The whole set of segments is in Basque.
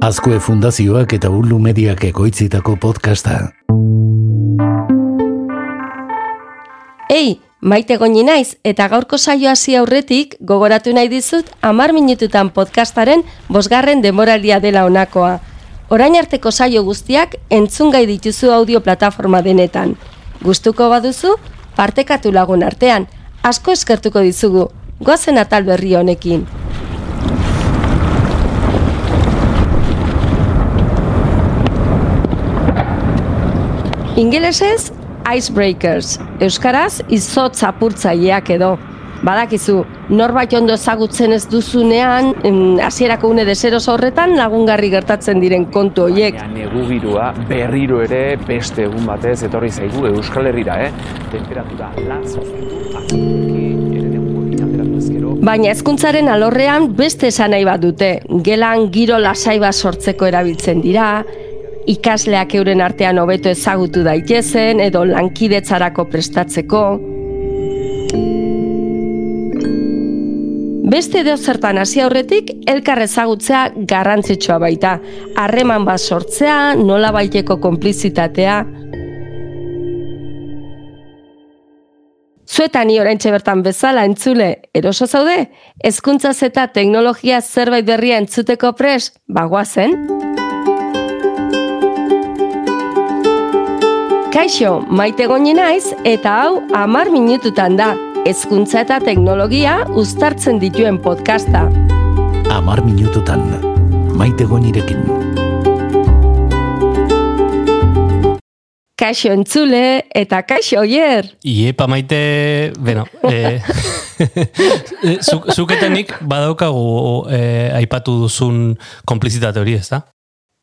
Azkue Fundazioak eta Ulu Mediak ekoitzitako podcasta. Ei, maite goni naiz eta gaurko saio hasi aurretik gogoratu nahi dizut amar minututan podcastaren bosgarren demoraldia dela onakoa. Orain arteko saio guztiak entzungai dituzu audio plataforma denetan. Gustuko baduzu, partekatu lagun artean, asko eskertuko dizugu, goazen atal berri honekin. Ingelesez, icebreakers, euskaraz izotz apurtzaileak edo. Badakizu, norbait ondo ezagutzen ez duzunean, hasierako une deseros horretan lagungarri gertatzen diren kontu hoiek. Ja, negu girua berriro ere beste egun batez etorri zaigu Euskal Herrira, eh? Temperatura ezkero. Baina hezkuntzaren alorrean beste esan nahi bat dute. Gelan giro lasai bat sortzeko erabiltzen dira, ikasleak euren artean hobeto ezagutu daitezen edo lankidetzarako prestatzeko. Beste edo zertan hasi aurretik elkar ezagutzea garrantzitsua baita. Harreman bat sortzea, nola baiteko konplizitatea. Zuetan ni oraintxe bertan bezala entzule, eroso zaude? Hezkuntzaz eta teknologia zerbait berria entzuteko pres, bagoazen? Kaixo, maite goni naiz eta hau amar minututan da. Hezkuntza eta teknologia uztartzen dituen podcasta. Amar minututan, maite gonirekin. Kaixo entzule eta kaixo oier. Iepa maite, bueno, eh, zuk, zuketenik badaukagu eh, aipatu duzun konplizitate hori, ez da?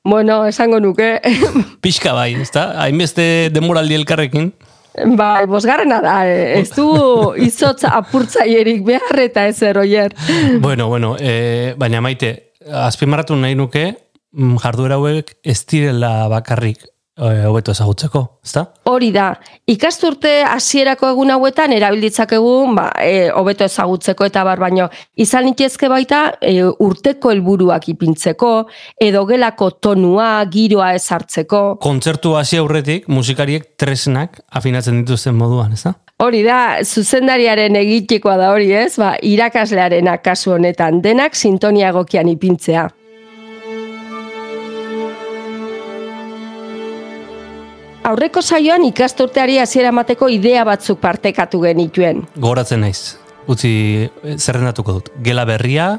Bueno, esango nuke, Pixka bai, ez da? Hainbeste demoraldi elkarrekin. bai, bosgarrena da, eh, ez du izotz apurtzaierik behar eta ezer oier. Bueno, bueno, eh, baina maite, azpimarratu nahi nuke, mm, jarduera hauek ez direla bakarrik hobeto ezagutzeko, ez da? Hori da, ikasturte hasierako egun hauetan erabilditzakegu ba, e, hobeto ezagutzeko eta bar baino izan litezke baita e, urteko helburuak ipintzeko edo gelako tonua, giroa ezartzeko. Kontzertu hasi aurretik musikariek tresnak afinatzen dituzten moduan, ez da? Hori da, zuzendariaren egitekoa da hori ez, ba, irakaslearena kasu honetan denak sintonia egokian ipintzea. Aurreko saioan ikasturteari hasiera emateko idea batzuk partekatu genituen. Goratzen naiz. Utzi eh, zerrendatuko dut. Gela berria,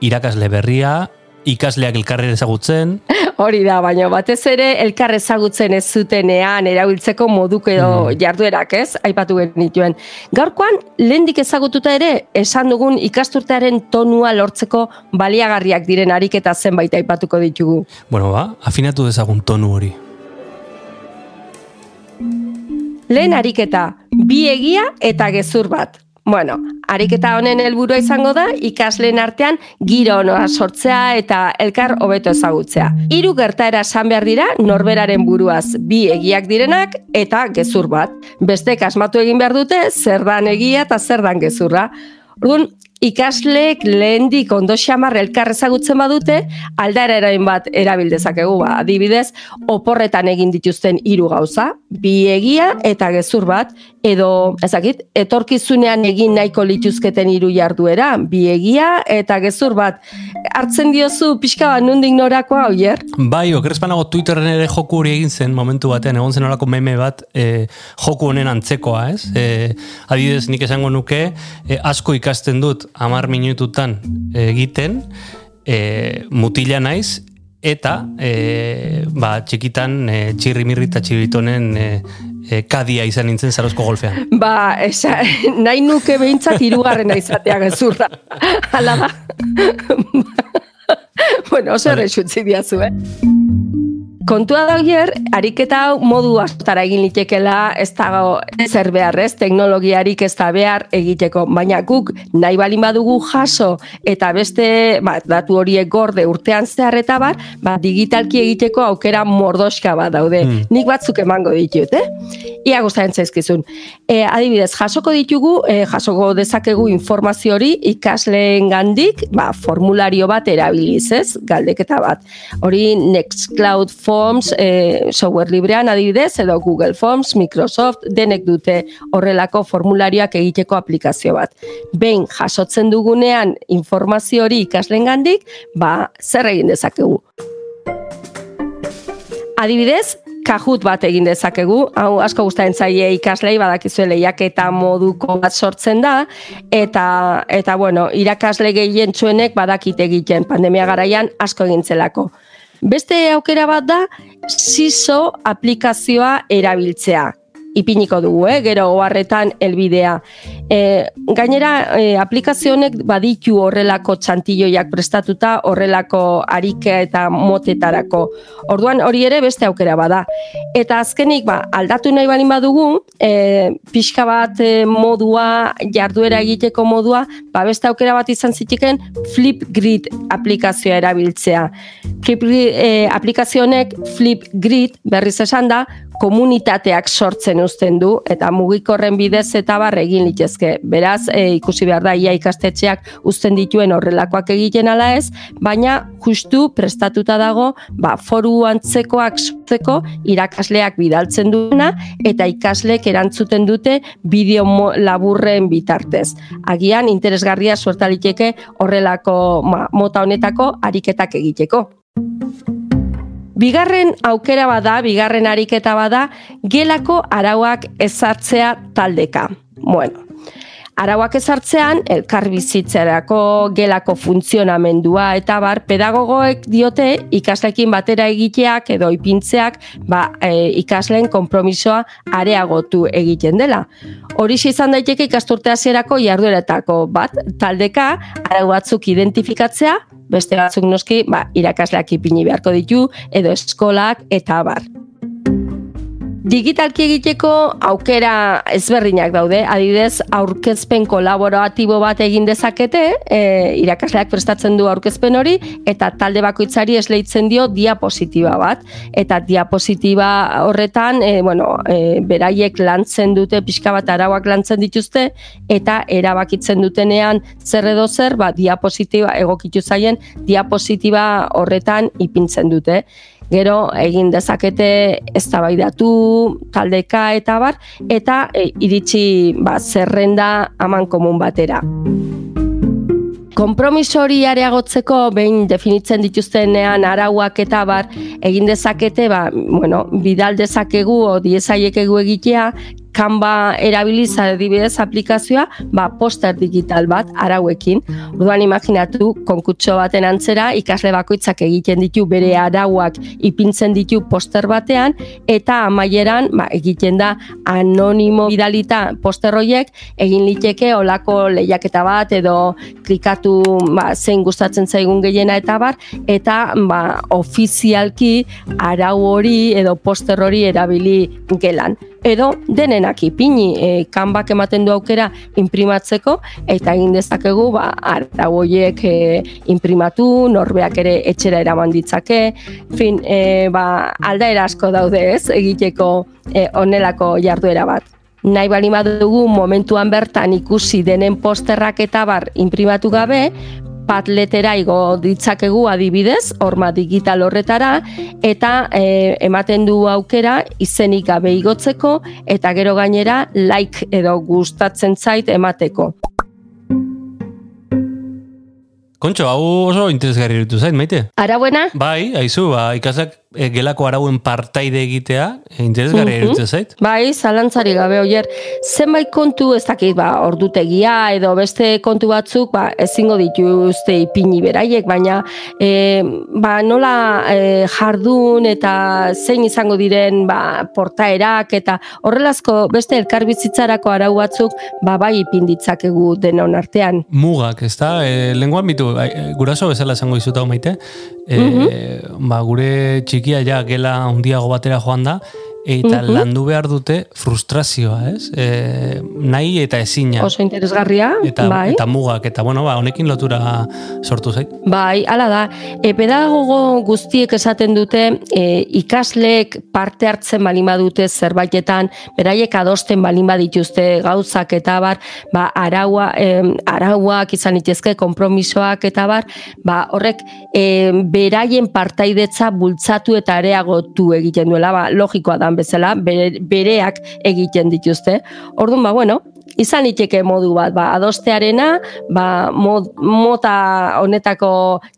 irakasle berria, ikasleak elkarri ezagutzen, Hori da, baina batez ere elkar ezagutzen ez zutenean erabiltzeko moduk edo jarduerak, ez? Aipatu genituen. Gaurkoan, lehendik ezagututa ere, esan dugun ikasturtearen tonua lortzeko baliagarriak diren ariketa zenbait aipatuko ditugu. bueno ba, afinatu dezagun tonu hori. Lehen ariketa, bi egia eta gezur bat. Bueno, ariketa honen helburua izango da ikasleen artean giro onoa sortzea eta elkar hobeto ezagutzea. Hiru gertaera esan behar dira norberaren buruaz bi egiak direnak eta gezur bat. Bestek asmatu egin behar dute zer dan egia eta zer dan gezurra. Orduan, ikasleek lehendik ondo xamar elkar ezagutzen badute, aldara erain bat erabil dezakegu, ba, adibidez, oporretan egin dituzten hiru gauza, bi egia eta gezur bat, edo, ezakit, etorkizunean egin nahiko lituzketen hiru jarduera, bi egia eta gezur bat. Hartzen diozu pixka bat nundik norakoa, oier? Bai, okerrezpanago Twitterren ere joku hori egin zen momentu batean, egon zen olako meme bat e, joku honen antzekoa, ez? E, adibidez, nik esango nuke, e, asko ikasten dut amar minututan egiten, e, mutila naiz, eta e, ba, txikitan e, txirrimirri eta txiritonen e, e, kadia izan nintzen zarozko golfean. Ba, esa, nahi nuke behintzat hirugarrena izatea gezurra. Hala da. bueno, oso errexutzi diazu, eh? Kontua da hier, ariketa hau modu astara egin litekela ez dago zer behar ez, teknologiarik ez da behar egiteko, baina guk nahi balin badugu jaso eta beste ba, datu horiek gorde urtean zehar eta bar, ba, digitalki egiteko aukera mordoska bat daude. Hmm. Nik batzuk emango ditut, eh? Ia gustaren zaizkizun. E, adibidez, jasoko ditugu, e, jasoko dezakegu informazio hori ikasleen gandik, ba, formulario bat erabiliz, ez? Galdeketa bat. Hori Nextcloud Forms e, software librean adibidez, edo Google Forms, Microsoft, denek dute horrelako formularioak egiteko aplikazio bat. Behin jasotzen dugunean informazio hori ikasleen gandik, ba, zer egin dezakegu? Adibidez, Kahoot bat egin dezakegu, hau asko gustatzen zaie ikaslei badakizue lehiaketa moduko bat sortzen da eta eta bueno, irakasle gehientsuenek badakite egiten pandemia garaian asko egintzelako. Beste aukera bat da SISO aplikazioa erabiltzea. Ipiniko dugu, eh? gero oharretan helbidea. E, gainera, e, aplikazio honek baditu horrelako txantilloiak prestatuta horrelako arike eta motetarako. Orduan hori ere beste aukera bada. Eta azkenik, ba, aldatu nahi balin badugu, e, pixka bat e, modua, jarduera egiteko modua, ba, beste aukera bat izan zitiken Flipgrid aplikazioa erabiltzea. Flipgrid e, aplikazio honek Flipgrid berriz esan da, komunitateak sortzen uzten du eta mugikorren bidez eta bar egin litezke. Beraz, e, ikusi behar da ia ikastetxeak uzten dituen horrelakoak egiten ala ez, baina justu prestatuta dago ba, foru antzekoak sortzeko irakasleak bidaltzen duena eta ikaslek erantzuten dute bideo laburren bitartez. Agian interesgarria suerta liteke horrelako ma, mota honetako ariketak egiteko. Bigarren aukera bada, bigarren ariketa bada, gelako arauak ezartzea taldeka. Bueno, arauak ezartzean, elkar bizitzerako gelako funtzionamendua eta bar, pedagogoek diote ikaslekin batera egiteak edo ipintzeak ba, e, ikasleen konpromisoa areagotu egiten dela. Horixe izan daiteke ikasturte hasierako jardueretako bat, taldeka arau batzuk identifikatzea, beste batzuk noski ba, irakasleak ipini beharko ditu, edo eskolak eta abar. Digitalki egiteko aukera ezberdinak daude, adibidez aurkezpen kolaboratibo bat egin dezakete, e, irakasleak prestatzen du aurkezpen hori, eta talde bakoitzari esleitzen dio diapositiba bat, eta diapositiba horretan, e, bueno, e, beraiek lantzen dute, pixka bat arauak lantzen dituzte, eta erabakitzen dutenean zer edo zer, ba, diapositiba egokitu zaien, diapositiba horretan ipintzen dute gero egin dezakete eztabaidatu taldeka eta bar eta e, iritsi ba, zerrenda aman komun batera. Kompromiso hori areagotzeko behin definitzen dituztenean arauak eta bar egin dezakete ba, bueno, bidal dezakegu o diezaiekegu egitea Canva erabiliz adibidez aplikazioa, ba, poster digital bat arauekin. Orduan imaginatu konkutxo baten antzera ikasle bakoitzak egiten ditu bere arauak ipintzen ditu poster batean eta amaieran ba, egiten da anonimo bidalita poster horiek egin liteke olako lehiaketa bat edo klikatu ba, zein gustatzen zaigun gehiena eta bar eta ba, ofizialki arau hori edo poster hori erabili gelan edo denenak ipini e, kanbak ematen du aukera imprimatzeko eta egin dezakegu ba arau horiek e, imprimatu norbeak ere etxera eraman ditzake fin e, ba aldaera asko daude ez egiteko e, honelako jarduera bat. Nahi bali badugu momentuan bertan ikusi denen posterrak eta bar imprimatu gabe, Padletera igo ditzakegu adibidez, horma digital horretara, eta e, ematen du aukera izenik gabe igotzeko, eta gero gainera like edo gustatzen zait emateko. Kontxo, hau oso interesgarri irutu zait, maite? Arauena? Bai, haizu, ba, ikasak gelako arauen partaide egitea, e, interesgarri Mhm. irutu zait. Bai, zalantzari gabe oier, zenbait kontu ez dakit, ba, ordutegia edo beste kontu batzuk, ba, ezingo dituzte ipini beraiek, baina e, ba, nola e, jardun eta zein izango diren ba, portaerak eta horrelazko beste elkarbizitzarako arau batzuk ba, bai ipin ditzakegu denon artean. Mugak, ez da? E, lenguan bitu, ai, e, guraso bezala esango izuta maite. E, Mhm. Ba, gure txiki txikia ja gela handiago batera joan da, eta Mhm. landu behar dute frustrazioa, ez? E, nahi eta ezina. Oso interesgarria, eta, bai. eta mugak, eta bueno, ba, honekin lotura sortu zait. Bai, hala da. E, pedagogo guztiek esaten dute e, ikasleek parte hartzen balin badute zerbaitetan, beraiek adosten balin badituzte gauzak eta bar, ba, araua, em, arauak izan itezke, konpromisoak eta bar, ba, horrek em, beraien partaidetza bultzatu eta areagotu egiten duela, ba, logikoa dan bezala, bere, bereak egiten dituzte. Orduan, ba, bueno, izan liteke modu bat, ba, adostearena, ba, mod, mota honetako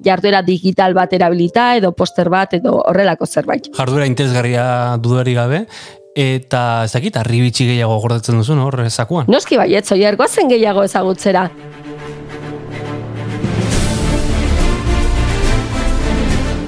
jarduera digital bat erabilita, edo poster bat, edo horrelako zerbait. Jarduera interesgarria dudari gabe, eta ez dakit, arribitxi gehiago gordetzen duzu, no, hor zakuan. Noski baiet, zoier, goazen gehiago ezagutzera.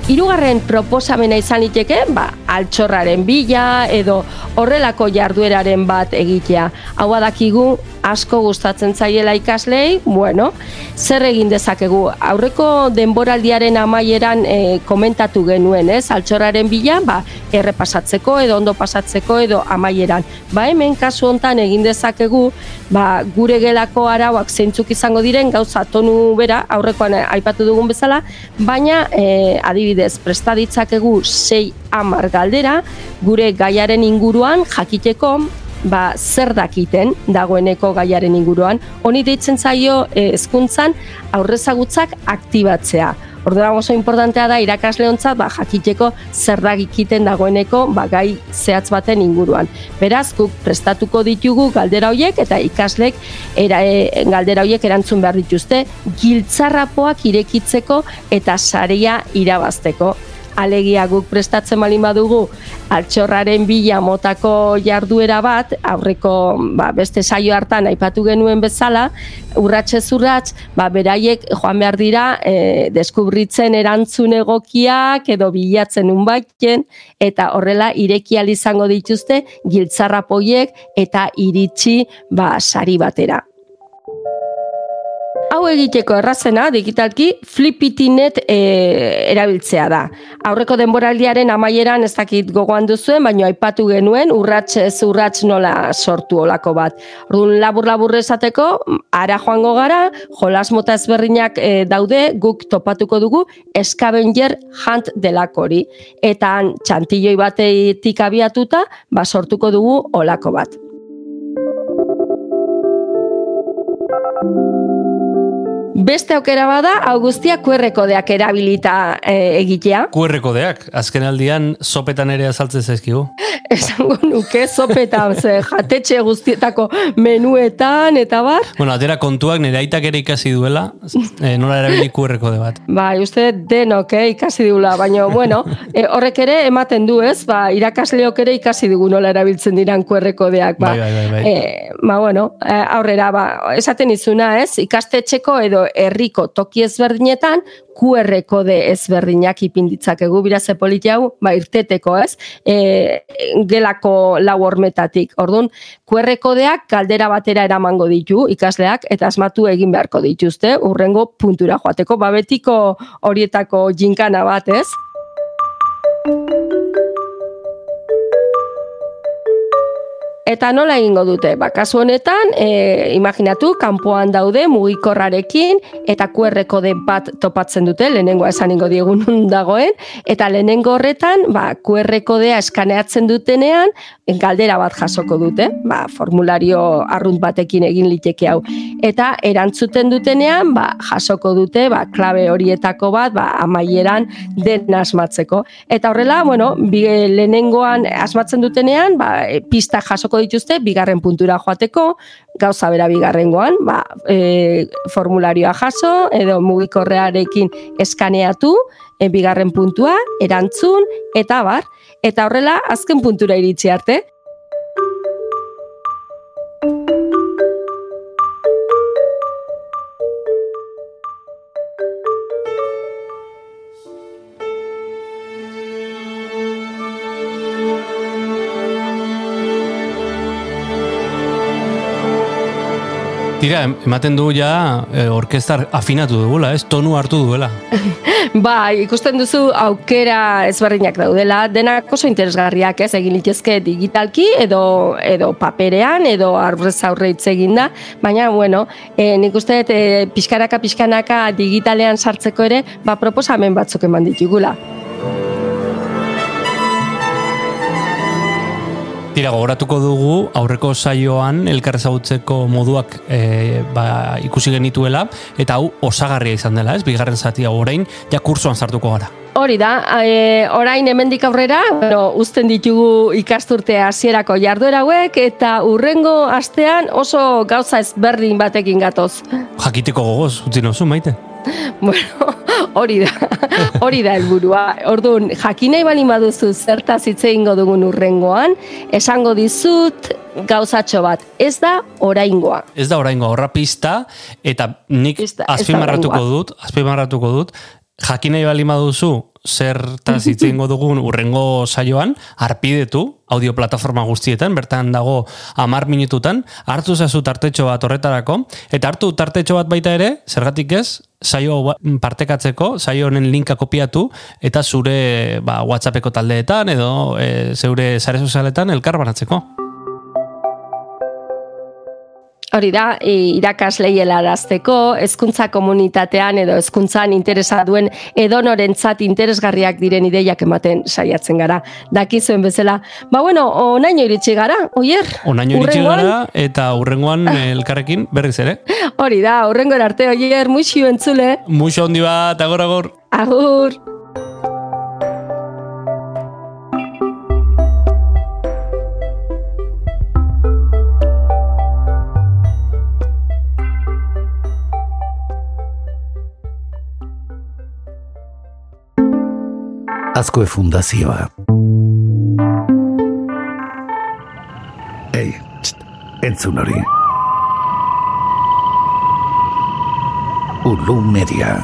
Hirugarren proposamena izan liteke, ba, altxorraren bila edo horrelako jardueraren bat egitea. Hau dakigu asko gustatzen zaiela ikaslei, bueno, zer egin dezakegu? Aurreko denboraldiaren amaieran e, komentatu genuen, ez? Altxorraren bila, ba, errepasatzeko edo ondo pasatzeko edo amaieran. Ba, hemen kasu hontan egin dezakegu, ba, gure gelako arauak zeintzuk izango diren gauza tonu bera aurrekoan aipatu dugun bezala, baina e, adibidez presta ditzakegu sei hamar galdera gure gaiaren inguruan jakiteko ba, zer dakiten dagoeneko gaiaren inguruan. Honi deitzen zaio eh, hezkuntzan aurrezagutzak aktibatzea. Orduan oso importantea da irakasleontzat ba, jakiteko zer dakiten dagoeneko ba, gai zehatz baten inguruan. Beraz, guk prestatuko ditugu galdera hoiek eta ikaslek era, e, galdera hoiek erantzun behar dituzte giltzarrapoak irekitzeko eta saria irabazteko alegia guk prestatzen balin badugu altxorraren bila motako jarduera bat, aurreko ba, beste saio hartan aipatu genuen bezala, urratxez urratx, ba, beraiek joan behar dira e, deskubritzen erantzun egokiak edo bilatzen unbaiten, eta horrela irekial izango dituzte giltzarrapoiek eta iritsi ba, sari batera. Hau egiteko errazena, digitalki, flipitinet e, erabiltzea da. Aurreko denboraldiaren amaieran ez dakit gogoan duzuen, baina aipatu genuen urrats ez urrats nola sortu olako bat. Orduan labur-labur esateko, ara joango gara, jolas mota ezberdinak e, daude, guk topatuko dugu, Scavenger Hunt delakori. Eta han, txantilloi batetik abiatuta, ba sortuko dugu olako bat. Beste aukera bada, hau guztia QR kodeak erabilita e, egitea. QR kodeak, azken aldian sopetan ere azaltzen zaizkigu. Esango nuke sopetan, ze jatetxe guztietako menuetan eta bar. Bueno, atera kontuak nire aitak ere ikasi duela, eh, nola erabili QR kode bat. Bai, uste denok eh, ikasi digula, baina bueno, e, horrek ere ematen du ez, ba, irakasleok ere ikasi digu nola erabiltzen diran QR kodeak. Ba, Bai, bai, bai, bai. E, ba, bueno, e, aurrera, ba, esaten izuna ez, ikastetxeko edo herriko toki ezberdinetan, QR kode ezberdinak ipinditzakegu, bira ze politi hau, ba, irteteko ez, e, gelako lau hormetatik. Orduan, QR kodeak galdera batera eramango ditu ikasleak, eta asmatu egin beharko dituzte, urrengo puntura joateko, ba, betiko horietako jinkana bat ez. Eta nola egingo dute? Ba, kasu honetan, e, imaginatu, kanpoan daude mugikorrarekin eta QR kode bat topatzen dute, lehenengoa esan ingo diegun dagoen, eta lehenengo horretan, ba, QR kodea eskaneatzen dutenean, galdera bat jasoko dute, ba, formulario arrunt batekin egin liteke hau. Eta erantzuten dutenean, ba, jasoko dute, ba, klabe horietako bat, ba, amaieran den asmatzeko. Eta horrela, bueno, bi, lehenengoan asmatzen dutenean, ba, e, pista jasoko dituzte, bigarren puntura joateko, gauza bera bigarrengoan, ba, e, formularioa jaso, edo mugikorrearekin eskaneatu, e, bigarren puntua, erantzun, eta bar, eta horrela azken puntura iritsi arte. Tira, ematen du ja e, orkestar afinatu dugula, ez? Tonu hartu duela. Ba, ikusten duzu aukera ezberdinak daudela, denak oso interesgarriak ez egin litezke digitalki edo edo paperean edo aurrez aurre hitz egin da, baina bueno, e, nik uste dut e, pixkanaka pixkanaka digitalean sartzeko ere, ba proposamen batzuk eman ditugula. Tira, gogoratuko dugu aurreko saioan elkar ezagutzeko moduak e, ba, ikusi genituela eta hau osagarria izan dela, ez? Bigarren zatia orain ja kursoan sartuko gara. Hori da, e, orain hemendik aurrera, bueno, uzten ditugu ikasturte hasierako jarduera hauek eta urrengo astean oso gauza ezberdin batekin gatoz. Jakiteko gogoz, utzi nozu, maite? Bueno, hori da, hori da helburua. Orduan, jakin nahi bali baduzu zertaz hitz egingo dugun urrengoan, esango dizut gauzatxo bat. Ez da oraingoa. Ez da oraingoa, horra pista, eta nik azpimarratuko dut, azpimarratuko dut, jakin nahi bali baduzu zertaz hitz egingo dugun urrengo saioan, arpidetu, audio plataforma guztietan, bertan dago amar minututan, hartu zazu tartetxo bat horretarako, eta hartu tartetxo bat baita ere, zergatik ez, saio ba- partekatzeko, saio honen linka kopiatu, eta zure ba, WhatsAppeko taldeetan, edo e, zeure sare sozialetan elkar banatzeko. Hori da, irakaslei helarazteko, hezkuntza komunitatean edo hezkuntzan interesa duen edonorentzat interesgarriak diren ideiak ematen saiatzen gara. Dakizuen bezala. Ba bueno, onaino iritsi gara, oier? Onaino iritsi gara, eta hurrengoan elkarrekin berriz ere. Hori da, hurrengo arte, oier, muixio entzule. Muxo handi bat, agor agor. Agur! Azkue Fundazioa. Ei, txt, entzun hori. Ulu Media.